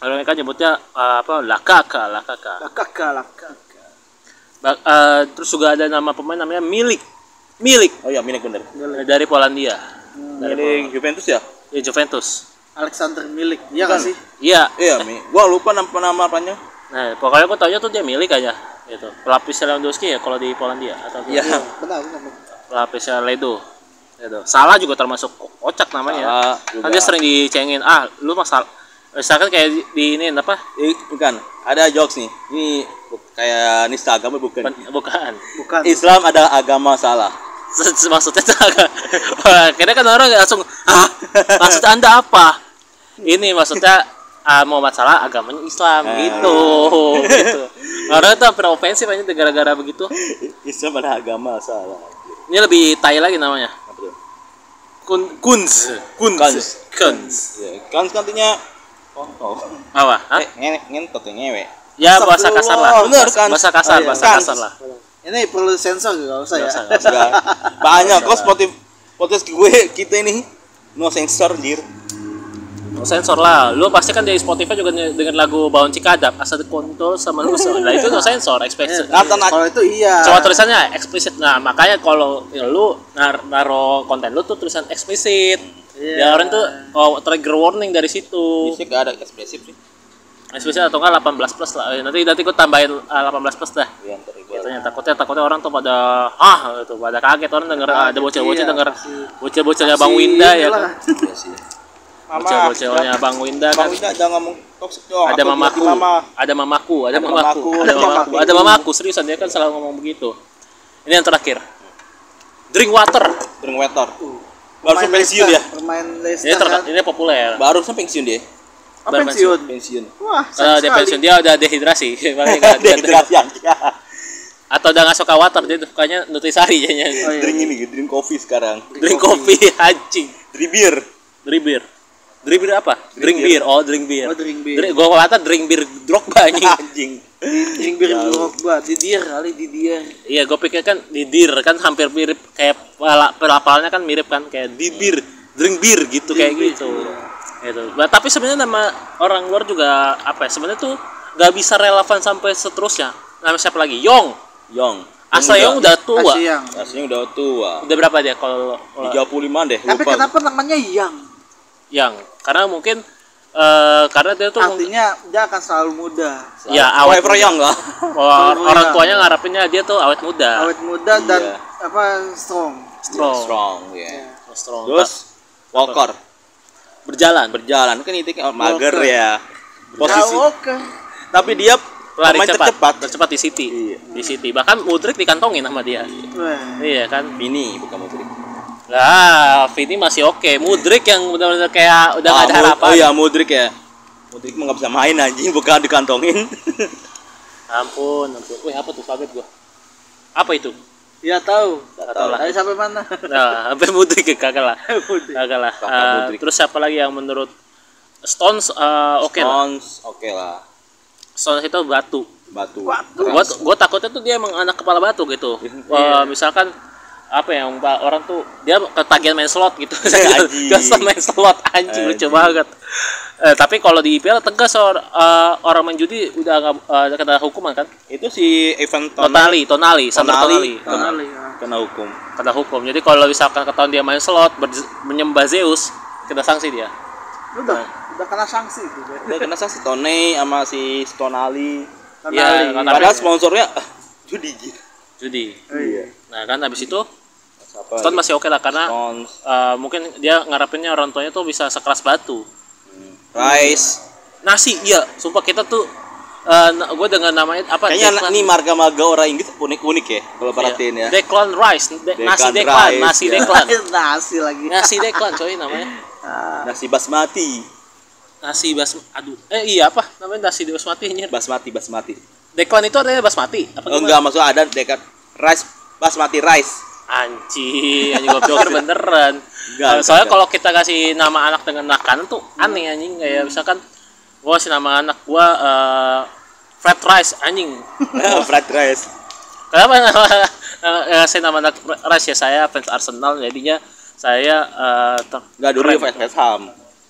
Kalau mereka nyebutnya eh, apa? Lakaka, Lakaka. Lah kakak. Ba- eh, terus juga ada nama pemain namanya Milik. Milik Oh iya, milik bener. dari Polandia. Milik Juventus ya? Ya Juventus. Alexander Milik. Iya kan sih? Iya. Iya, Mi. Gua lupa nama nama apanya. Nah, pokoknya gue taunya tuh dia milik aja. Gitu. Pelapis Lewandowski ya kalau di Polandia atau Iya. Benar benar. benar. pelapisnya Ledo. Gitu. Salah juga termasuk kocak namanya. Kan dia sering dicengin, ah lu masalah misalkan kayak di, di ini apa? Bukan. Ada jokes nih. Ini kayak nista agama bukan. Bukan. bukan. Bukan. Islam ada agama salah. maksudnya tuh agak Wah, kayaknya kan orang langsung ah maksud anda apa ini maksudnya ah, Muhammad Salah agamanya Islam Ah. gitu gitu orang itu hampir ofensif aja gara-gara begitu Islam ada agama salah. ini lebih tai lagi namanya? Kun Kunz Kunz Kunz. Kunz Ya, kan artinya oh, oh. apa Hah? Eh, nge ngentot ya ngewe. ya bahasa kasar lah Bener, kan? bahasa kasar iya. bahasa kasar lah Ini perlu sensor gak usah ya. Banyak kok spotif podcast gue kita ini no sensor dir. Sensor lah lu pasti kan dari Spotify juga dengan lagu Bawon Cikadap asal kontol sama lu lah itu no sensor ekspresi Kata nak Kalau itu iya. Cuma tulisannya eksplisit. Nah, makanya kalau ya, lu nar naro konten lu tuh tulisan eksplisit. Iya. Ya orang tuh oh, trigger warning dari situ. Fisik gak ada ekspresif sih. Eksplisit atau enggak 18 plus lah. Eh, Nanti nanti gua tambahin uh, 18 plus dah. Iya, gue. Katanya takutnya takutnya orang tuh pada ah gitu, pada kaget orang denger ada bocil-bocil iya, denger pasti. bocil-bocilnya Bang Winda ya kan. Iya sih. Bocil-bocilnya Bang Winda Bang kan. Winda jangan ngomong toxic dong. Ada Aku mamaku, mama. ada mamaku, ada Ada mamaku, ada mamaku, ada mamaku, seriusan dia kan selalu ngomong begitu. Ini yang terakhir. Drink water. Drink water. Baru Pemain pensiun ya. Pemain Leicester Ini kan. ini populer. Baru pensiun dia. Oh, baru pensiun. Pensiun. Wah, sayang dia pensiun dia udah dehidrasi, Dehidrasi atau udah nggak suka water dia tuh sukanya nutrisari jadinya. Oh, iya. Drink ini, drink coffee sekarang. Drink kopi anjing. Drink beer. Drink beer. Drink beer apa? Drink beer. Oh, drink beer. Oh, drink beer. Drink, gua kata drink beer Drogba anjing. Anjing. Drink bir Drogba, Didier kali Didier. Iya, gue pikir kan di dir kan hampir mirip kayak pela- pelapalnya kan mirip kan kayak di bir, drink beer gitu kayak beer, gitu. Gitu. Nah, tapi sebenarnya nama orang luar juga apa ya? Sebenarnya tuh nggak bisa relevan sampai seterusnya. Nama siapa lagi? Yong. Yong. Asal Yong udah tua. Aslinya udah tua. Udah berapa dia kalau 35 deh, Tapi lupa. kenapa namanya Yang? Yang karena mungkin eh karena dia tuh Artinya dia akan selalu muda. ya awet Forever young lah. or- Forever orang young. tuanya ngarepinnya dia tuh awet muda Awet muda dan Iya. apa strong. strong Strong, ya. strong Terus Walker berjalan berjalan kan itu kan oh, mager ya. Posisi. Ah, oke. Tapi dia lari cepat tercepat. tercepat di City Iya. di City bahkan Mudrik dikantongin sama dia Wah. iya kan Vini bukan Modric. Lah, Vini masih oke. Mudrik yang benar-benar kayak udah nggak ada Ah, Mu- harapan. Oh iya, Mudrik ya. Mudrik mah nggak bisa main anjing, bukan dikantongin. Ampun, ampun. Wih, apa tuh kaget gua? Apa itu? Ya tahu. Nggak tahu lah. Ayo sampai mana? Nah, sampai Mudrik ya kagak lah. Kagak lah. Mudrik. terus siapa lagi yang menurut Stones eh, oke lah. Stones, oke lah. Stones itu batu. Batu. Batu. Gua gua takutnya tuh dia emang anak kepala batu gitu. Iya. Eh, misalkan apa ya orang tuh dia ketagihan main slot gitu. Anjing. Gak main slot anjing lucu banget. Eh, tapi kalau di IPL tegas or, eh, orang main judi udah nggak eh, kena hukuman kan? Itu si Evan Tonali Tonali, Tonali, Tonali. Tonali. Nah, Tonali, ya. kena hukum. Kena hukum. Jadi kalau misalkan ketahuan dia main slot ber- menyembah Zeus, kena sanksi dia. Udah, udah kena sanksi itu. Udah kena sanksi Tone sama si Tonali. Iya, Tonali. karena- Padahal sponsornya ah, judi. Judi. Oh, iya. Nah kan habis itu Siapa? Stone masih oke lah karena Stones, eh, mungkin dia ngarepinnya orang tuanya tuh bisa sekeras batu. Rice. Nasi, iya. Sumpah kita tuh eh gue dengan namanya apa? Kayaknya Declan- ini marga-marga orang Inggris unik-unik ya kalau perhatiin Iya. ya. Declan Rice, De- nasi Declan Declan, Rice, nasi ya. Declan. nasi lagi. Nasi Declan coy namanya. Ah, Nasi basmati. Nasi bas aduh. Eh iya apa? Namanya nasi basmati anjir. Basmati, basmati. Declan itu artinya basmati. Apa Oh, enggak maksud ada dekat rice basmati rice. Anjing, anjing gue pikir beneran. Enggak, Eh, Soalnya kalau kita kasih nama anak dengan makanan tuh aneh anjing kayak misalkan gua kasih nama anak gua eh, fried rice anjing. Fried rice. Kenapa nama eh, saya nama anak rice ya saya fans Arsenal jadinya saya eh, ter- Enggak dulu keren. West West Ham.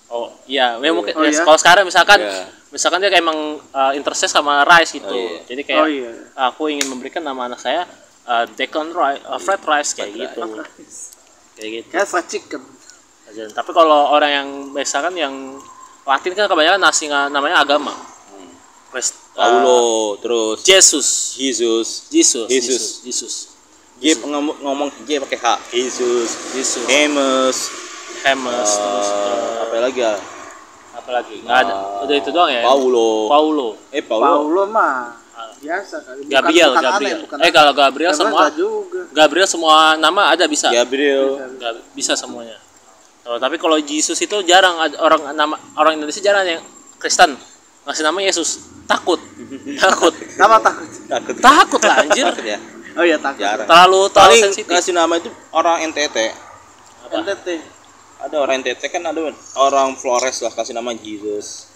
Oh iya, ya mungkin Oh, ya, iya? kalau sekarang misalkan Iya. misalkan dia kayak emang uh, interestnya sama rice gitu. Oh, iya. Jadi kayak Oh, iya. aku ingin memberikan nama anak saya uh, Declan Rice, uh, fried rice kayak Fried gitu. Kayak gitu. Kayak fried chicken. Aja. Tapi kalau orang yang misalkan yang Latin kan kebanyakan nasi namanya agama. West, uh, Paulo, terus Jesus. Jesus. Jesus. Jesus. Jesus. Jesus. G ngomong, ngomong G pakai H. Jesus. Jesus. Hemes. Hermes terus Eh, uh, apa lagi ya? apa lagi? Nggak ada. Ah, Udah itu doang ya. Paulo. Paulo. Eh Paulo. Paulo mah biasa kali. Bukan- Gabriel, bukan Gabriel. aneh, bukan eh kalau Gabriel Gabriel semua juga. Gabriel semua nama ada bisa. Gabriel. Nggak bisa semuanya. Oh, tapi kalau Jesus itu jarang ada orang nama orang Indonesia jarang yang Kristen ngasih nama Yesus. Takut. Takut. Nama takut. Takut. Takut lah anjir. Takut ya. Oh iya takut. Jarang. Terlalu terlalu sensitif. kasih nama itu orang NTT. Apa? NTT. Ada orang NTT kan ada orang Flores lah kasih nama Jesus.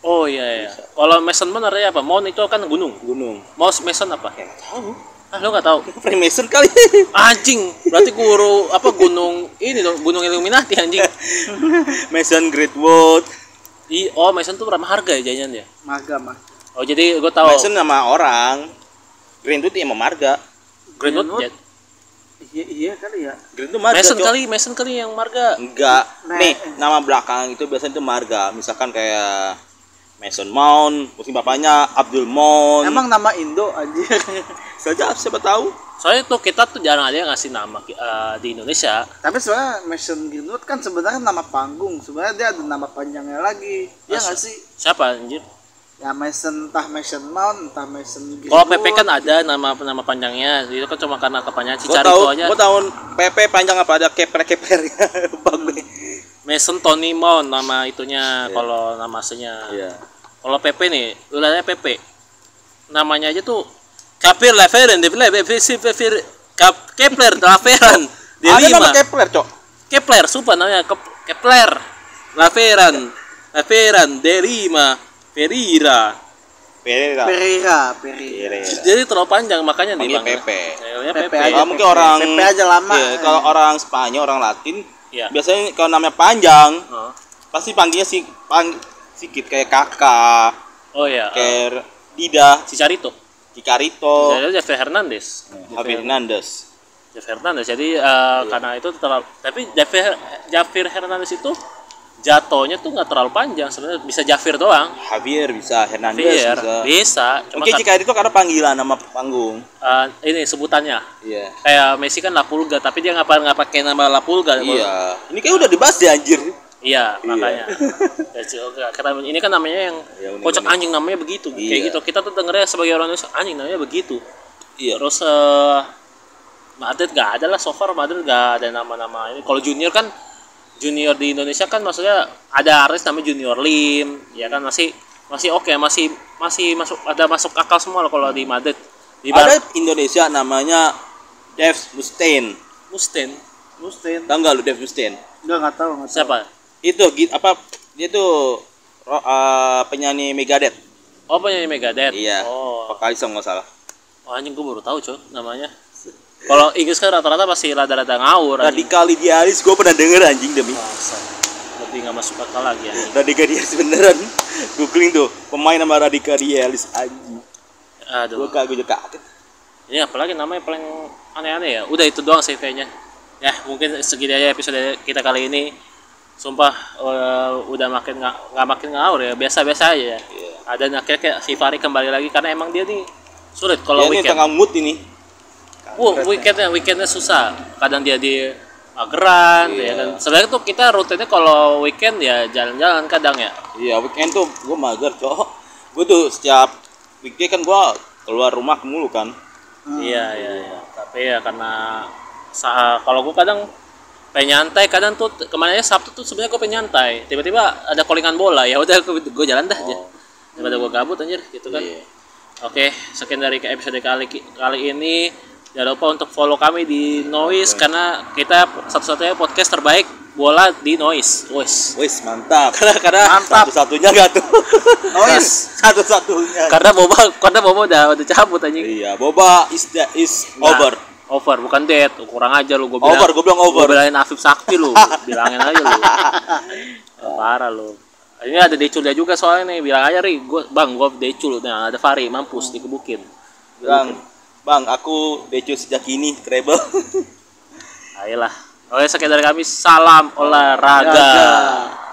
Oh iya iya. Kalau Mason Mount artinya apa? Mount itu kan gunung. Gunung. Mount Mason apa? Ya nggak tahu. Ah lo nggak tahu? Freemason kali. Anjing. Berarti guru apa gunung ini dong gunung Illuminati anjing. Mason Great Wood. I, oh Mason tuh berapa harga ya jajan ya? Maga mah. Oh jadi gue tahu. Mason nama orang. Green Wood ya sama marga. Greenwood. Greenwood. ya. Iya iya kali ya. Green itu marga. Mason Cok. kali, Mason kali yang marga. Enggak. Nah. Nih, nama belakang itu biasanya itu marga. Misalkan kayak Mason Mount, mungkin bapaknya Abdul Mount. Emang nama Indo anjir. saja siapa tahu? Soalnya tuh kita tuh jarang ada yang ngasih nama eh, di Indonesia. Tapi sebenarnya Mason Greenwood kan sebenarnya nama panggung. Sebenarnya dia ada nama panjangnya lagi. Iya nggak sih? Siapa anjir? Ya Mason entah Mason Mount, entah Mason Greenwood. Kalau PP kan ada nama nama panjangnya. Itu kan cuma karena kepanjangan Gua Cicarito tahu, aja. gua tahu PP panjang apa ada keper-kepernya. Bagus. Mason Tony Mount nama itunya kalau nama aslinya. Iya. Kalau PP nih, wilayahnya PP. Namanya aja tuh Kapir Leveren, Kepler, Kap- Kepler, Laveran, Ada nama Kepler, Cok. Kepler, sumpah namanya Kep- Kepler, Laveran, Laveran, Delima, Ferira. Pereira. Pereira, Pereira. Pereira. Jadi terlalu panjang makanya Panggil nih bang. PP. Aja. Kalau mungkin orang PP aja lama. Iya, kalau orang Spanyol, orang Latin, Iya. biasanya kalau namanya panjang, Oh. pasti panggilnya si pang, sedikit kayak kakak, Oh ya, kayak Dida, Cicarito. Cicarito, Jadi Javier Hernandez. Javier Hernandez. Javier Hernandez. Jadi eh, karena itu terlalu tapi Javier Javier Hernandez itu jatuhnya tuh nggak terlalu panjang sebenarnya bisa Javier doang. Javier bisa, Hernandez Javier bisa. bisa. Cuma Mungkin kan, Cicarito karena panggilan nama panggung. eh, ini sebutannya Iya. kayak Messi kan La Pulga tapi dia nggak pa- nggak pakai nama La Pulga. Iya. Ini kayak udah dibahas deh anjir. Iya, Iya. makanya. Ya, Cil, enggak. Karena ini kan namanya yang Iya, unik-unik. kocok anjing namanya begitu. Kayak Iya. gitu. Kita tuh dengernya sebagai orang Indonesia anjing namanya begitu. Iya. Terus eh Madrid gak ada lah so far Madrid gak ada nama-nama ini kalau junior kan junior di Indonesia kan maksudnya ada artis namanya junior Lim ya kan masih masih oke masih masih masuk ada masuk akal semua lah kalau di Madrid di Ada Indonesia namanya Dev Mustaine. Musten Mustin. Tahu nggak lu Dev Mustaine? Enggak enggak tahu enggak tahu. siapa Itu apa dia tuh eh, penyanyi Megadeth. oh penyanyi Megadeth Iya. oh Vokalis kalau nggak salah. Oh, anjing gue baru tahu cuy namanya kalau Inggris kan rata-rata pasti rada-rada ngawur. Radikal Idealis gue pernah denger anjing demi. Lebih nggak masuk akal lagi anjing Radikal Idealis beneran. Googling tuh pemain nama Radikal Idealis anjing. aduh Gue kagak juga kaget. ini apalagi namanya paling aneh-aneh ya udah itu doang CV-nya ya mungkin segini aja episode kita kali ini sumpah eh, udah makin nggak makin ngawur ya biasa-biasa aja ya Iya. ada akhirnya kayak si Fari kembali lagi karena emang dia nih sulit kalau ini weekend tengah mood ini. Wah, weekendnya weekendnya susah. Kadang dia di mageran, Iya. ya kan. Sebenarnya tuh kita rutinnya kalau weekend ya jalan-jalan kadang ya. Iya weekend tuh gue mager cowok. Gue tuh setiap weekday kan gue keluar rumah mulu kan. Iya, iya, iya. Tapi ya karena kalau gua kadang pengen nyantai, kadang tuh kemarinnya Sabtu tuh sebenarnya gua pengen nyantai. Tiba-tiba ada callingan bola, ya udah gua, gua jalan dah aja. Daripada gua gabut anjir gitu kan. Iya. Oke, sekian dari episode kali kali ini. Jangan lupa untuk follow kami di Noise karena kita satu-satunya podcast terbaik bola di Noise. Wes. Wis mantap. Karena karena Mantap. satu-satunya gak tuh. Noise. satu-satunya. Karena Boba, karena Boba udah udah cabut anjing. Iya, boba is that is Nah, over. Over, bukan dead. Kurang aja lu gua Over, gua bilang over. Gua bilangin Afif Sakti lu. Bilangin aja lu. Oh, parah lu. Ini ada Decul dia juga soalnya nih. Bilang aja Ri, gua Bang, gua Decul. Nah, ada Fari mampus dikebukin. Bilang, Bang, aku Dejo sejak ini treble. Ayolah. Oke, sekian dari kami. Salam olahraga. Olahraga.